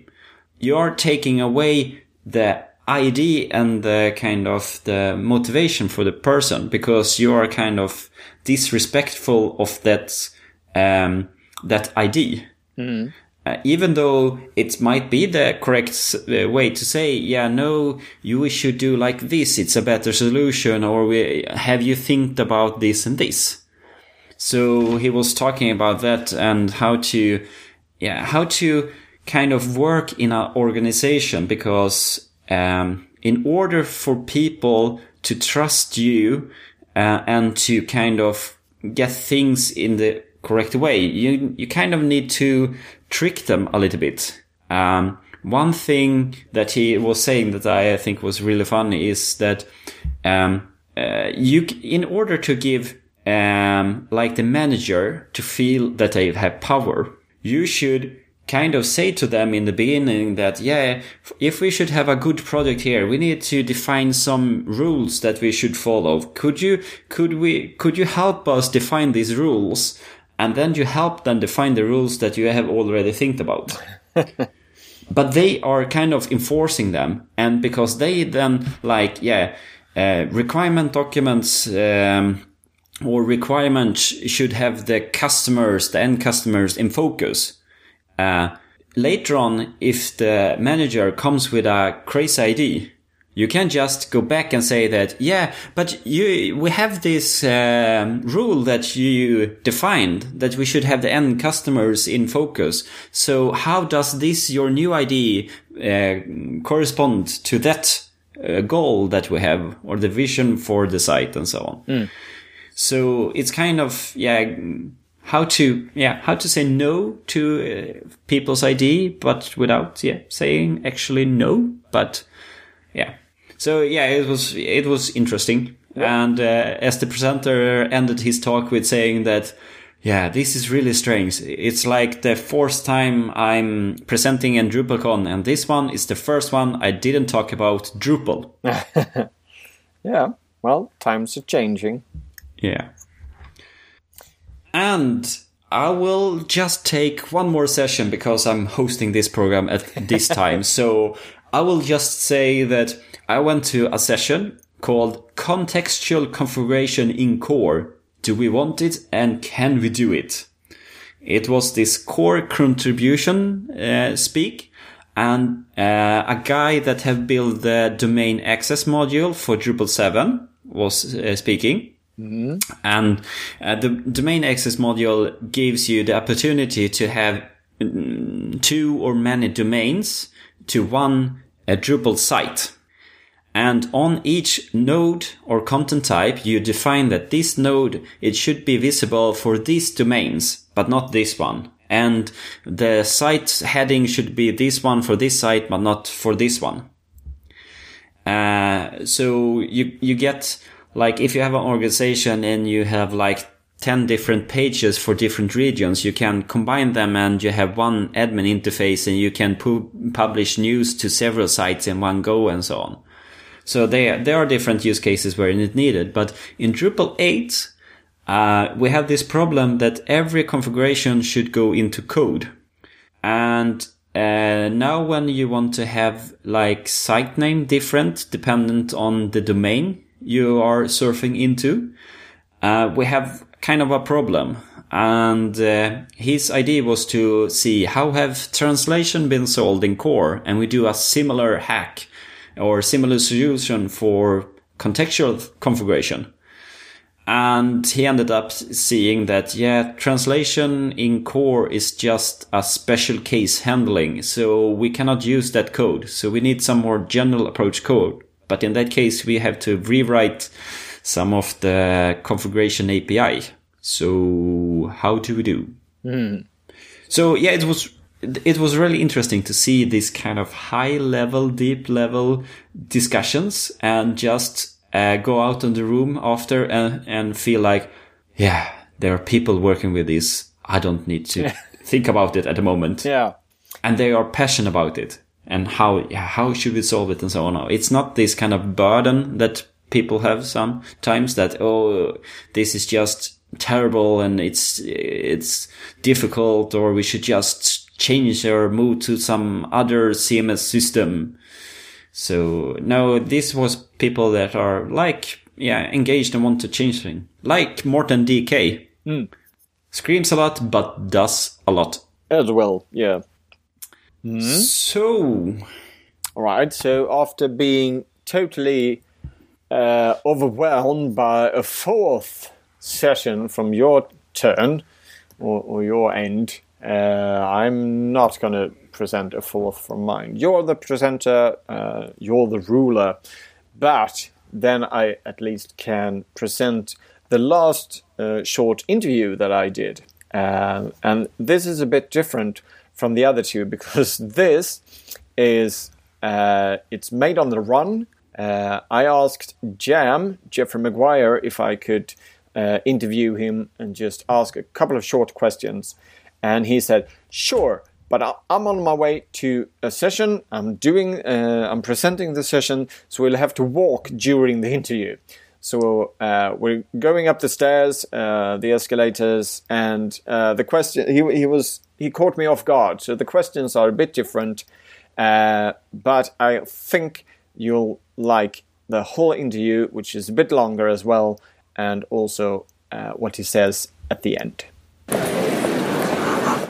you are taking away the idea and the kind of the motivation for the person because you are kind of disrespectful of that um, that idea. Uh, even though it might be the correct uh, way to say, yeah, no, you should do like this. It's a better solution. Or we, have you think about this and this? So he was talking about that and how to, yeah, how to kind of work in an organization because, um, in order for people to trust you, uh, and to kind of get things in the correct way, you, you kind of need to trick them a little bit. Um, one thing that he was saying that I think was really funny is that, um, uh, you, in order to give, um, like the manager to feel that they have power, you should kind of say to them in the beginning that, yeah, if we should have a good project here, we need to define some rules that we should follow. Could you, could we, could you help us define these rules? And then you help them define the rules that you have already think about. [LAUGHS] but they are kind of enforcing them. And because they then like, yeah, uh, requirement documents, um, or requirements should have the customers, the end customers in focus. Uh, later on, if the manager comes with a crazy idea, you can't just go back and say that, yeah, but you, we have this um, rule that you defined that we should have the end customers in focus. So how does this, your new idea, uh, correspond to that uh, goal that we have or the vision for the site and so on? So it's kind of, yeah, how to, yeah, how to say no to uh, people's idea, but without, yeah, saying actually no, but yeah. So yeah, it was, it was interesting. And, uh, as the presenter ended his talk with saying that, yeah, this is really strange. It's like the fourth time I'm presenting in DrupalCon, and this one is the first one I didn't talk about Drupal. [LAUGHS] Yeah. Well, times are changing. Yeah. And I will just take one more session because I'm hosting this program at this [LAUGHS] time. so I will just say that I went to a session called Contextual Configuration in Core. Do we want it and can we do it? It was this core contribution uh, speak and uh, a guy that have built the domain access module for Drupal 7 was uh, speaking. And uh, the domain access module gives you the opportunity to have mm, two or many domains to one uh, Drupal site. And on each node or content type, you define that this node, it should be visible for these domains, but not this one. And the site heading should be this one for this site, but not for this one. Uh, so you, you get, like, if you have an organization and you have like 10 different pages for different regions, you can combine them and you have one admin interface and you can pu- publish news to several sites in one go and so on. So there, there are different use cases where it's needed, but in Drupal 8, uh, we have this problem that every configuration should go into code. And uh, now when you want to have like site name different dependent on the domain you are surfing into, uh, we have kind of a problem. And uh, his idea was to see how have translation been solved in core, and we do a similar hack or similar solution for contextual configuration. And he ended up seeing that, yeah, translation in core is just a special case handling. So we cannot use that code. So we need some more general approach code but in that case, we have to rewrite some of the configuration API. So how do we do? Hmm. So yeah, it was it was really interesting to see this kind of high level, deep level discussions and just uh, go out in the room after and, and feel like, yeah, there are people working with this. I don't need to [LAUGHS] think about it at the moment. Yeah. And they are passionate about it and how, how should we solve it and so on. It's not this kind of burden that people have sometimes that, oh, this is just terrible and it's, it's difficult or we should just change or move to some other CMS system. So no, this was people that are like, yeah, engaged and want to change things. Like Morten DK. Screams a lot, but does a lot. As well, yeah. So, All right. So after being totally uh, overwhelmed by a fourth session from your turn or, or your end, uh, I'm not going to present a fourth from mine. You're the presenter. Uh, you're the ruler, but then I at least can present the last uh, short interview that I did. Um, and this is a bit different from the other two [LAUGHS] because this is uh, it's made on the run. Uh, I asked Jam Jeffrey McGuire if I could uh, interview him and just ask a couple of short questions, and he said sure. But I'm on my way to a session. I'm doing. Uh, I'm presenting the session, so we'll have to walk during the interview. So uh, we're going up the stairs, uh, the escalators, and uh, the question. He, he was he caught me off guard. So the questions are a bit different, uh, but I think you'll like the whole interview, which is a bit longer as well, and also uh, what he says at the end.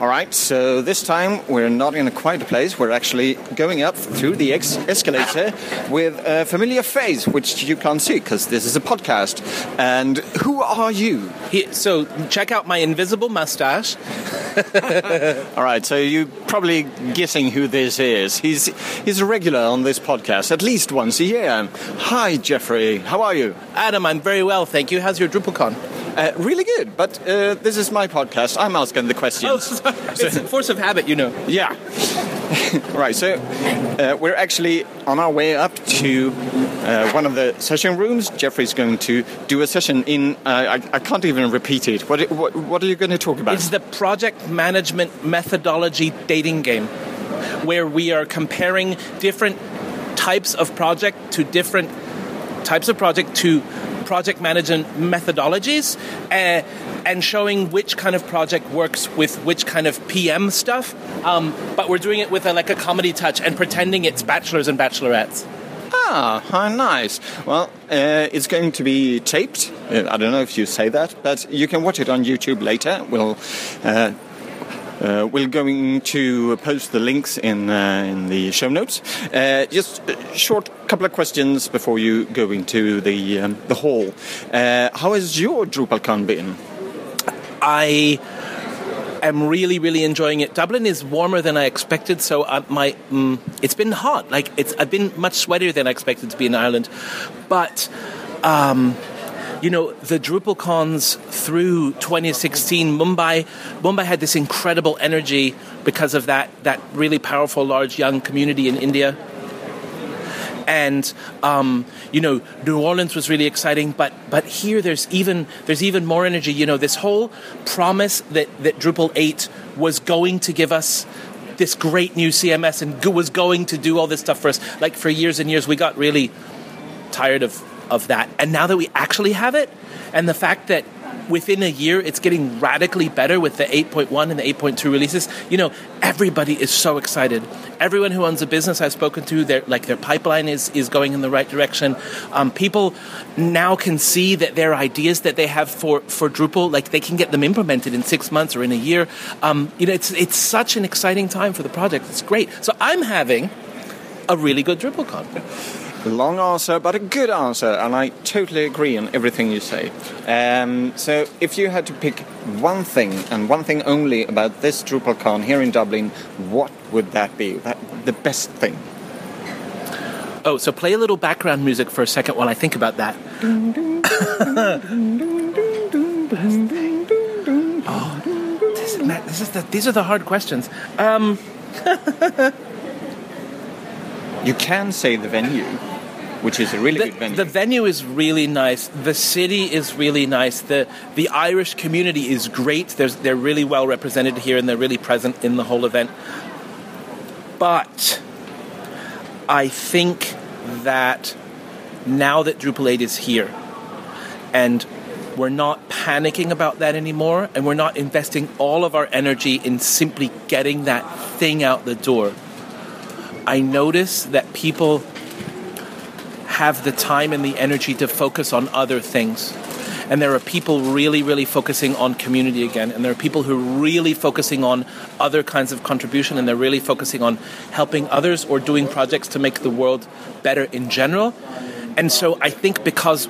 All right, so this time we're not in a quiet place. We're actually going up through the ex- escalator with a familiar face, which you can't see because this is a podcast. And who are you? He, so check out my invisible mustache. [LAUGHS] All right, so you're probably guessing who this is. He's he's a regular on this podcast, at least once a year. Hi, Jeffrey. How are you? Adam, I'm very well, thank you. How's your DrupalCon? Uh, really good, but uh, this is my podcast. I'm asking the Oh, questions. sorry. it's a force of habit, you know. Yeah. [LAUGHS] right, so uh, we're actually on our way up to uh, one of the session rooms. Jeffrey's going to do a session in. Uh, I, I can't even repeat it. What, what, what are you going to talk about? It's the project management methodology dating game, where we are comparing different types of project to different types of project to project management methodologies uh, and showing which kind of project works with which kind of PM stuff. Um, but we're doing it with a, like a comedy touch and pretending it's bachelors and bachelorettes. Ah, how nice. Well, uh, it's going to be taped. Uh, I don't know if you say that, but you can watch it on YouTube later. We'll. Uh, uh, we're going to post the links in uh, in the show notes. Uh, just a short couple of questions before you go into the um, the hall. Uh, how has your DrupalCon been? I am really, really enjoying it. Dublin is warmer than I expected, so uh, my mm, it's been hot. Like it's I've been much sweatier than I expected to be in Ireland, but. Um, you know the DrupalCons through 2016, Mumbai. Mumbai had this incredible energy because of that that really powerful, large, young community in India and um, you know New Orleans was really exciting, but but here there's even there's even more energy. You know this whole promise that that Drupal eight was going to give us this great new CMS and was going to do all this stuff for us. Like for years and years, we got really tired of of that, and now that we actually have it, and the fact that within a year it's getting radically better with the 8.1 and the 8.2 releases you know everybody is so excited. Everyone who owns a business i've spoken to their like their pipeline is is going in the right direction. Um, people now can see that their ideas that they have for for drupal like they can get them implemented in six months or in a year. Um, you know it's it's such an exciting time for the project. It's great. So i'm having a really good drupalcon Long answer, but a good answer, and I totally agree on everything you say. Um, so, if you had to pick one thing and one thing only about this DrupalCon here in Dublin, what would that be? That, the best thing? Oh, so play a little background music for a second while I think about that. [LAUGHS] oh, this, man, this is the, these are the hard questions. Um, [LAUGHS] You can say the venue, which is a really the, good venue. the venue is really nice. The city is really nice. The the Irish community is great. There's, they're really well represented here and they're really present in the whole event. But I think that now that Drupal 8 is here and we're not panicking about that anymore and we're not investing all of our energy in simply getting that thing out the door. I notice that people have the time and the energy to focus on other things. And there are people really, really focusing on community again. And there are people who are really focusing on other kinds of contribution and they're really focusing on helping others or doing projects to make the world better in general. And so I think because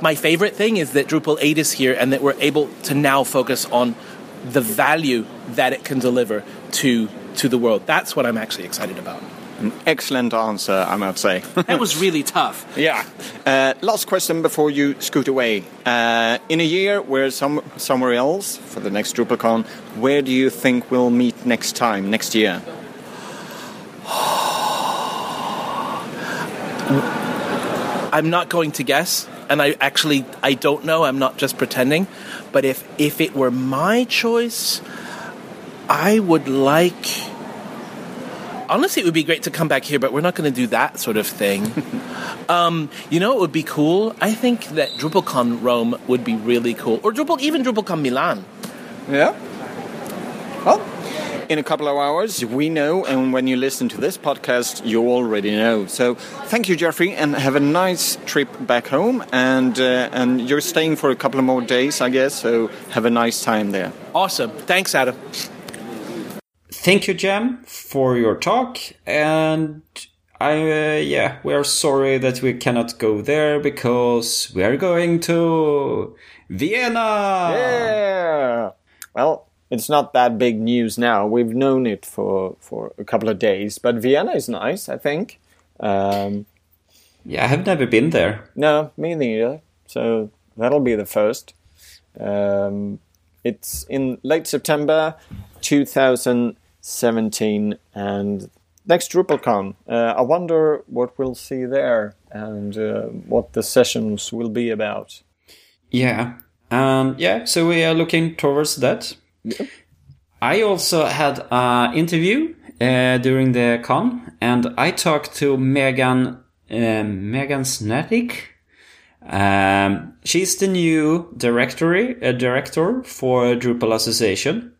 my favorite thing is that Drupal 8 is here and that we're able to now focus on the value that it can deliver to, to the world. That's what I'm actually excited about. An excellent answer, I might say. [LAUGHS] That was really tough. yeah. Uh, last question before you scoot away. Uh, in a year, we're some, somewhere else for the next DrupalCon. Where do you think we'll meet next time, next year? [SIGHS] I'm not going to guess, and I actually I don't know. I'm not just pretending. But if if it were my choice, I would like. Honestly, it would be great to come back here, but we're not going to do that sort of thing. [LAUGHS] um, you know, it would be cool. I think that DrupalCon Rome would be really cool, or Drupal even DrupalCon Milan. Yeah. Well, in a couple of hours, we know, and when you listen to this podcast, you already know. So, thank you, Jeffrey, and have a nice trip back home. And uh, and you're staying for a couple of more days, I guess. So, have a nice time there. Awesome. Thanks, Adam. Thank you, Jam, for your talk. And I, uh, yeah, we are sorry that we cannot go there because we are going to Vienna. Yeah. Well, it's not that big news now. We've known it for for a couple of days, but Vienna is nice, I think. Um, Yeah, I have never been there. no, me neither. So that'll be the first. Um, it's in late September 2017, and next DrupalCon. Uh, I wonder what we'll see there and uh, what the sessions will be about. Yeah. Um, yeah, so we are looking towards that. I also had an interview uh, during the con, and I talked to Megan um, Megan Sanicki. Um, she's the new directory uh, director for Drupal Association,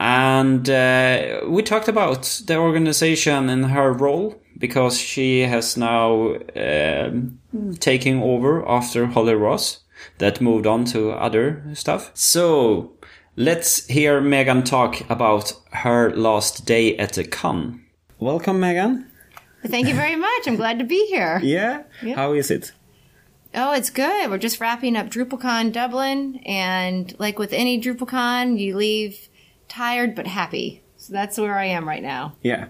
and uh, we talked about the organization and her role because she has now um, taken over after Holly Ross that moved on to other stuff. So let's hear Megan talk about her last day at the con. Welcome, Megan. Thank you very much. I'm glad to be here. [LAUGHS] Yeah. How is it? Oh, it's good. We're just wrapping up DrupalCon Dublin, and like with any DrupalCon, you leave tired but happy. So that's where I am right now. Yeah.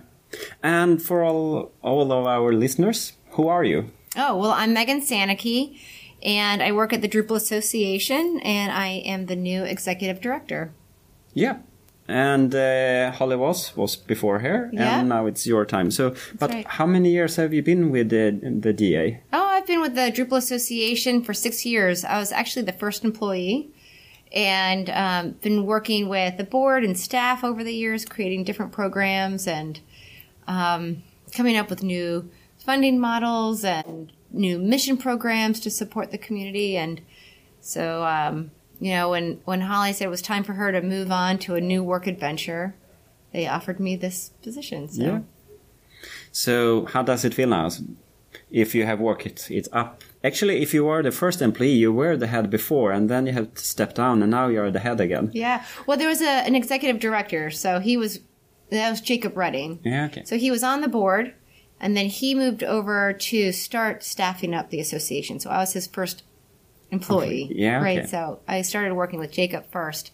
And for all all of our listeners, who are you? Oh, well, I'm Megan Sanicki, and I work at the Drupal Association, and I am the new executive director. Yeah. And uh, Holly was was before her, Yeah. and now it's your time. So, but right. how many years have you been with the the DA? Oh, I've been with the Drupal Association for six years. I was actually the first employee and um, been working with the board and staff over the years, creating different programs and um, coming up with new funding models and new mission programs to support the community. And so, um, you know, when, when Holly said it was time for her to move on to a new work adventure, they offered me this position. So. Yeah. So, how does it feel now? If you have work, it, it up. Actually, if you were the first employee, you were the head before, and then you have to step down, and now you're the head again. Yeah. Well, there was a, an executive director, so he was that was Jacob Redding. Yeah. Okay. So he was on the board, and then he moved over to start staffing up the association. So I was his first employee. Okay. Yeah, Right. okay. So I started working with Jacob first.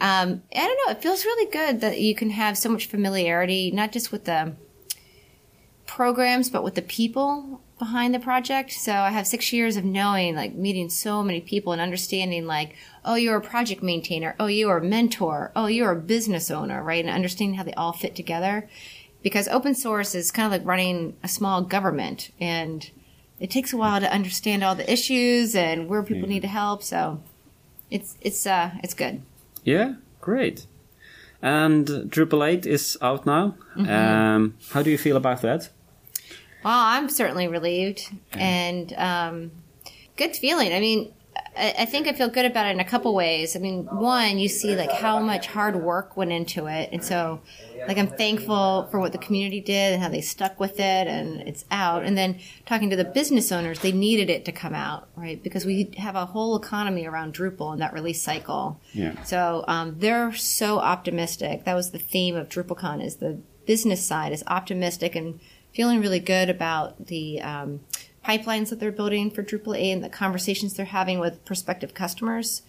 Um, I don't know. It feels really good that you can have so much familiarity, not just with the programs, but with the people behind the project. So I have six years of knowing, like meeting so many people and understanding, like, oh, you're a project maintainer. Oh, you're a mentor. Oh, you're a business owner, right? And understanding how they all fit together. Because open source is kind of like running a small government and it takes a while to understand all the issues and where people need to help. So it's, it's, uh, it's good. Yeah, great. And Drupal 8 is out now. Um, how do you feel about that? Well, I'm certainly relieved and um, good feeling. I mean, I, I think I feel good about it in a couple ways. I mean, one, you see like how much hard work went into it, and so like I'm thankful for what the community did and how they stuck with it, and it's out. And then talking to the business owners, they needed it to come out, right? Because we have a whole economy around Drupal and that release cycle. Yeah. So um, they're so optimistic. That was the theme of DrupalCon is the business side is optimistic and feeling really good about the um, pipelines that they're building for Drupal 8 and the conversations they're having with prospective customers.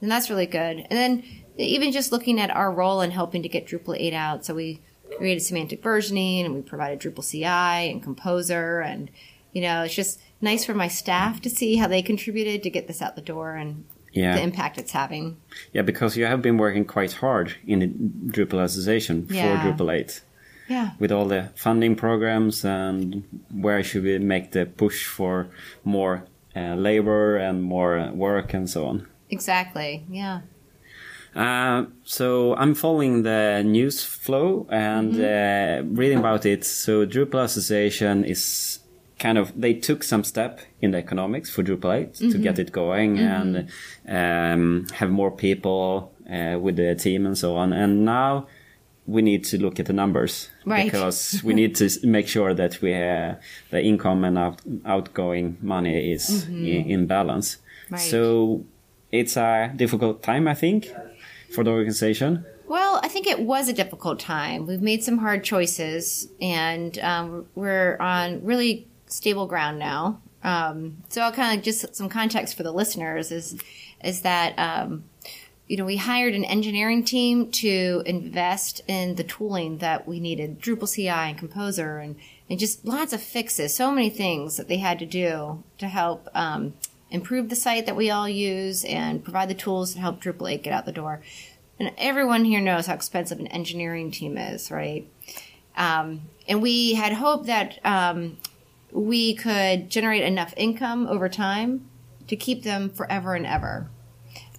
And that's really good. And then even just looking at our role in helping to get Drupal 8 out. So we created semantic versioning and we provided Drupal CI and Composer. And, you know, it's just nice for my staff to see how they contributed to get this out the door and Yeah. the impact it's having. Yeah, because you have been working quite hard in the Drupal Association for Yeah. Drupal 8 Yeah. with all the funding programs and where should we make the push for more uh, labor and more work and so on. Exactly. Yeah. Uh, so I'm following the news flow and uh, reading about it. So Drupal Association is kind of they took some step in the economics for Drupal 8 to get it going and um, have more people uh, with the team and so on. And now we need to look at the numbers Right. because we need to make sure that we uh, the income and out, outgoing money is in, in balance. Right. So it's a difficult time, I think, for the organization. Well, I think it was a difficult time. We've made some hard choices, and um, we're on really stable ground now. Um, so I'll kind of just some context for the listeners is is that um, you know we hired an engineering team to invest in the tooling that we needed, Drupal CI and Composer, and and just lots of fixes, so many things that they had to do to help. Um, improve the site that we all use and provide the tools to help Drupal 8 get out the door. And everyone here knows how expensive an engineering team is, right? Um, and we had hoped that um, we could generate enough income over time to keep them forever and ever.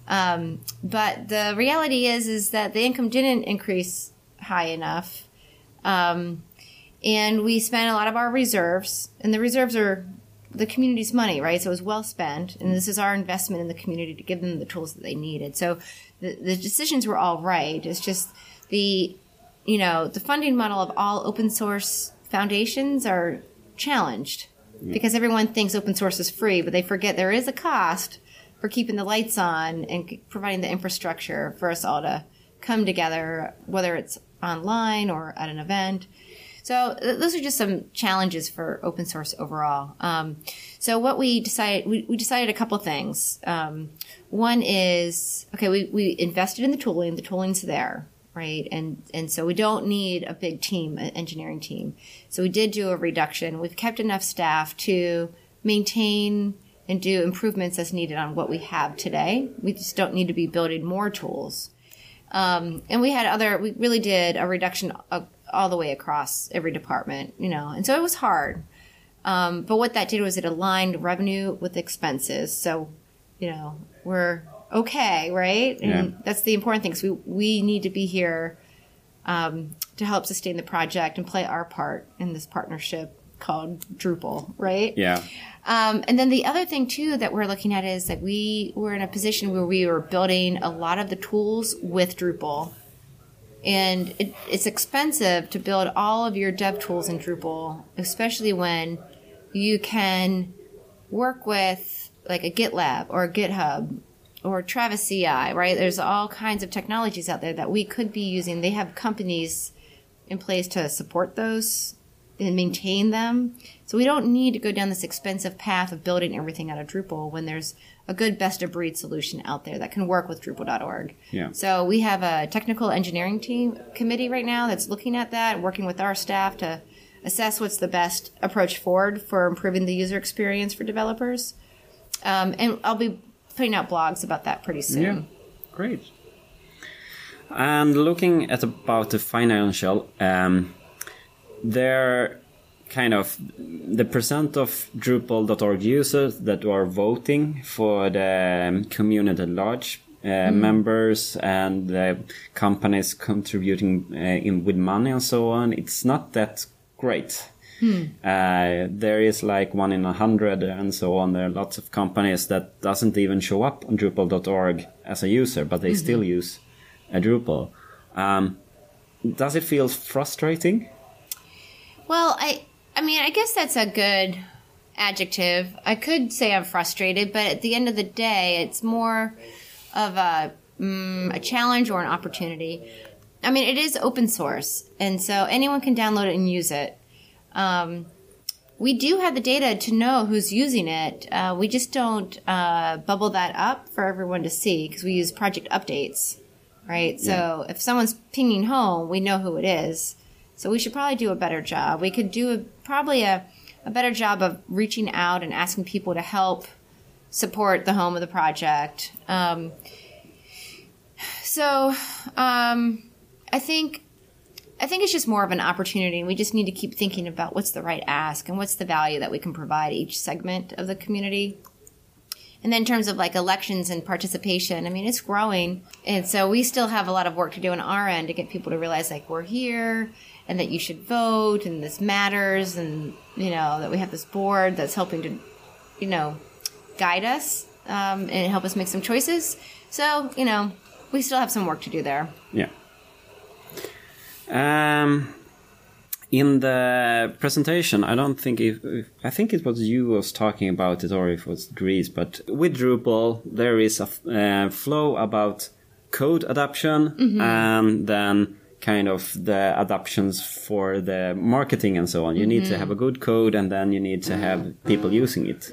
Um, but the reality is, is that the income didn't increase high enough, um, and we spent a lot of our reserves, and the reserves are the community's money, right? So it was well spent, and this is our investment in the community to give them the tools that they needed. So the, the decisions were all right. It's just the, you know, the funding model of all open source foundations are challenged because everyone thinks open source is free, but they forget there is a cost for keeping the lights on and providing the infrastructure for us all to come together, whether it's online or at an event. So th- those are just some challenges for open source overall. Um, so what we decided, we, we decided a couple things. Um, one is okay, we, we invested in the tooling. The tooling's there, right? And and so we don't need a big team, an engineering team. So we did do a reduction. We've kept enough staff to maintain and do improvements as needed on what we have today. We just don't need to be building more tools. Um, and we had other, we really did a reduction of, all the way across every department, you know, and so it was hard. Um, but what that did was it aligned revenue with expenses. So, you know, we're okay, right? And Yeah. that's the important thing. 'cause we, we need to be here um, to help sustain the project and play our part in this partnership called Drupal, right? Yeah. Um, and then the other thing too that we're looking at is that we were in a position where we were building a lot of the tools with Drupal, and it, it's expensive to build all of your dev tools in Drupal, especially when you can work with like a GitLab or a GitHub or Travis CI, right? There's all kinds of technologies out there that we could be using. They have companies in place to support those and maintain them. So we don't need to go down this expensive path of building everything out of Drupal when there's a good best of breed solution out there that can work with Drupal.org. Yeah. So we have a technical engineering team committee right now that's looking at that, working with our staff to assess what's the best approach forward for improving the user experience for developers. Um, and I'll be putting out blogs about that pretty soon. Yeah, great. And looking at about the financial, um, there kind of the percent of Drupal.org users that are voting for the um, community at large. Uh, Members and the companies contributing uh, in with money and so on. It's not that great. Uh, there is like one in a hundred and so on. There are lots of companies that doesn't even show up on Drupal.org as a user, but they still use a Drupal. Um, does it feel frustrating? Well, I I mean, I guess that's a good adjective. I could say I'm frustrated, but at the end of the day, it's more of a mm, a challenge or an opportunity. I mean, it is open source, and so anyone can download it and use it. Um, we do have the data to know who's using it. Uh, we just don't uh, bubble that up for everyone to see because we use project updates, right? So if someone's pinging home, we know who it is. So we should probably do a better job. We could do a, probably a, a better job of reaching out and asking people to help support the home of the project. Um, so um, I think I think it's just more of an opportunity, and we just need to keep thinking about what's the right ask and what's the value that we can provide each segment of the community. And then in terms of like elections and participation, I mean, it's growing. And so we still have a lot of work to do on our end to get people to realize like we're here and that you should vote and this matters and, you know, that we have this board that's helping to, you know, guide us um, and help us make some choices. So, you know, we still have some work to do there. Yeah. Um, in the presentation, I don't think if, if I think it was you was talking about it, or if it was Dries. But with Drupal, there is a f- uh, flow about code adoption and then kind of the adoptions for the marketing and so on. You need to have a good code, and then you need to have people using it.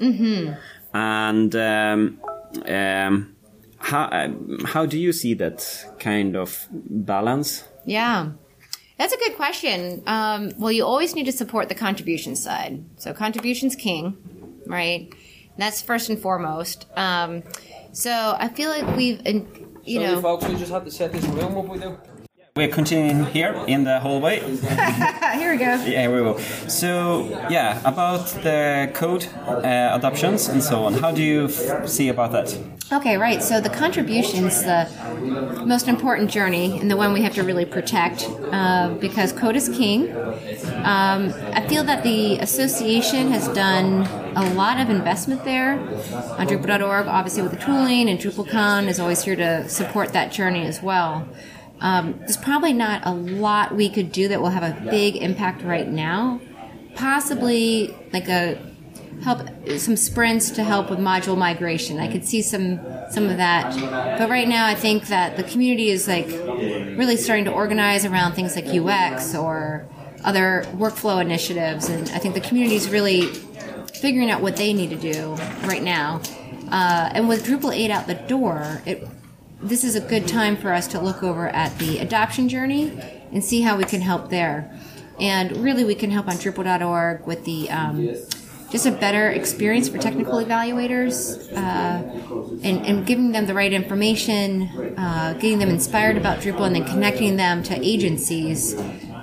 And um, um, how um, how do you see that kind of balance? Yeah. That's a good question. Um, well, you always need to support the contribution side. So contribution's king, right? That's first and foremost. Um, so I feel like we've, in- you Sorry, know, folks, we just had to set this room up with you. We're continuing here in the hallway. [LAUGHS] here we go. Yeah, we will. So, yeah, about the code uh, adoptions and so on. How do you f- see about that? Okay, right. So the contribution's the most important journey and the one we have to really protect uh, because code is king. Um, I feel that the association has done a lot of investment there on Drupal.org, obviously with the tooling, and DrupalCon is always here to support that journey as well. Um, there's probably not a lot we could do that will have a big impact right now. Possibly like a help some sprints to help with module migration. I could see some some of that, but right now I think that the community is like really starting to organize around things like UX or other workflow initiatives, and I think the community is really figuring out what they need to do right now. Uh, and with Drupal 8 out the door, it this is a good time for us to look over at the adoption journey and see how we can help there. And really, we can help on Drupal.org with the um, just a better experience for technical evaluators uh, and, and giving them the right information, uh, getting them inspired about Drupal, and then connecting them to agencies,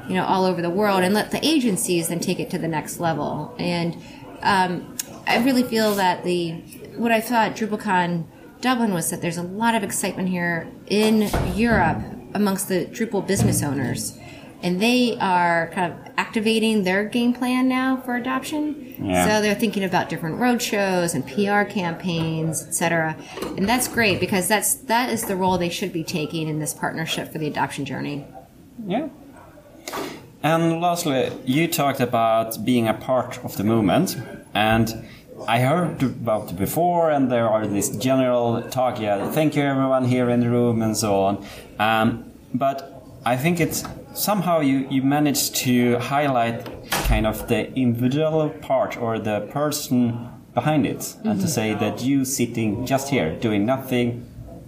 you know, all over the world, and let the agencies then take it to the next level. And um, I really feel that the what I thought DrupalCon Dublin was that there's a lot of excitement here in Europe amongst the Drupal business owners. And they are kind of activating their game plan now for adoption. Yeah. So they're thinking about different road shows and PR campaigns, etc. And that's great because that's that is the role they should be taking in this partnership for the adoption journey. Yeah. And lastly, you talked about being a part of the movement, and I heard about it before, and there are this general talk, yeah, thank you everyone here in the room and so on. Um, but I think it's somehow you, you managed to highlight kind of the individual part or the person behind it, and to mm-hmm. say that you sitting just here doing nothing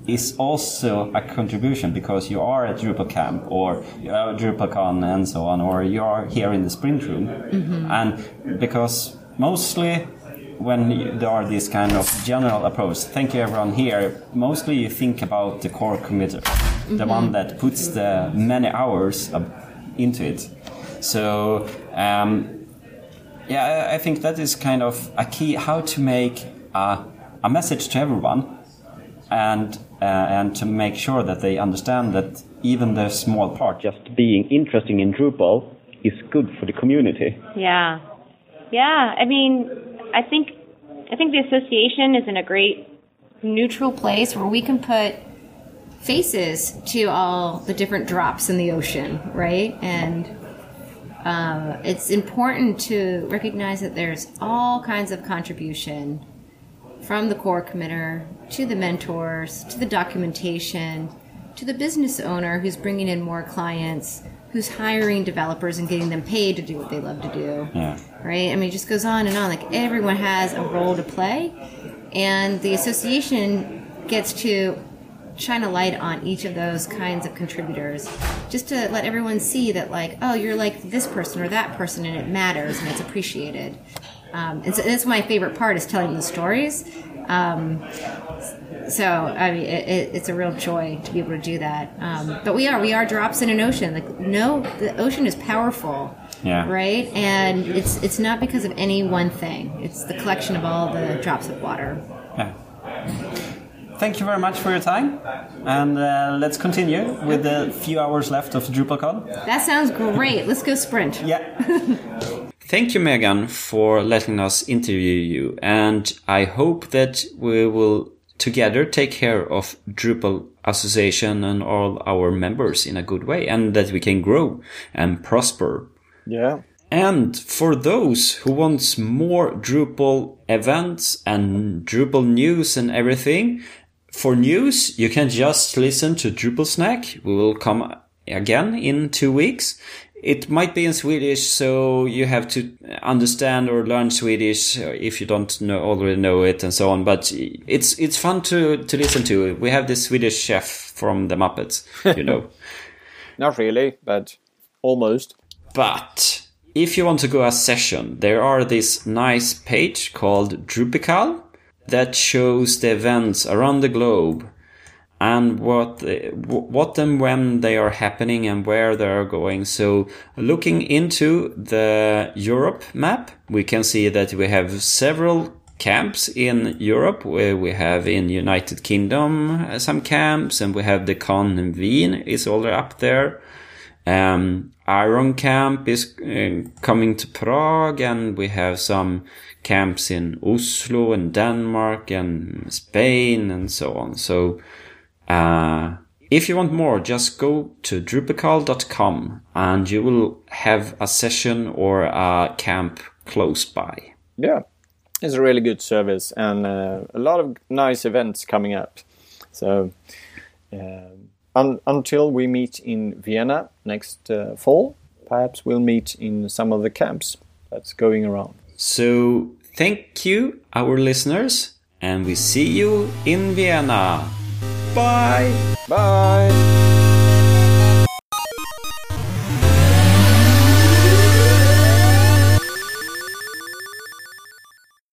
is also a contribution because you are at Drupal camp or uh, you are DrupalCon and so on, or you are here in the sprint room, mm-hmm. and because mostly when there are these kind of general approach, thank you everyone here. Mostly you think about the core committer, the one that puts the many hours into it. So um, yeah, I- I think that is kind of a key how to make a, a message to everyone and uh, and to make sure that they understand that even the small part, just being interesting in Drupal, is good for the community. Yeah. Yeah. I mean, I think I think the association is in a great neutral place where we can put faces to all the different drops in the ocean, right? And uh, it's important to recognize that there's all kinds of contribution from the core committer to the mentors to the documentation to the business owner who's bringing in more clients who's hiring developers and getting them paid to do what they love to do Yeah. Right? I mean, it just goes on and on. Like everyone has a role to play, and the association gets to shine a light on each of those kinds of contributors, just to let everyone see that, like, oh, you're like this person or that person, and it matters and it's appreciated. Um, and so that's my favorite part is telling the stories. Um, so I mean, it, it, it's a real joy to be able to do that. Um, but we are we are drops in an ocean. Like no, the ocean is powerful Yeah. right? And it's it's not because of any one thing. It's the collection of all the drops of water. Yeah. Thank you very much for your time, and uh, let's continue with the few hours left of DrupalCon. That sounds great. Let's go sprint. Yeah. [LAUGHS] Thank you, Megan, for letting us interview you. And I hope that we will together take care of Drupal Association and all our members in a good way and that we can grow and prosper. Yeah. And for those who wants more Drupal events and Drupal news and everything, for news, you can just listen to Drupal Snack. We will come again in two weeks. It might be in Swedish, so you have to understand or learn Swedish if you don't know, already know it and so on. But it's, it's fun to, to listen to. We have this Swedish chef from the Muppets, you know. [LAUGHS] Not really, but almost. But if you want to go a session, there are this nice page called Drupical that shows the events around the globe and what what and when they are happening and where they are going. So looking into the Europe map, we can see that we have several camps in Europe where we have in United Kingdom uh, some camps and we have the con in Wien is already up there. Um, Iron Camp is uh, coming to Prague, and we have some camps in Oslo and Denmark and Spain and so on. So, uh, if you want more, just go to drupal.com and you will have a session or a camp close by. Yeah. It's a really good service and uh, a lot of nice events coming up. So, um un- until we meet in Vienna next uh, fall, perhaps we'll meet in some of the camps that's going around. So, thank you, our listeners, and we see you in Vienna. Bye! Bye!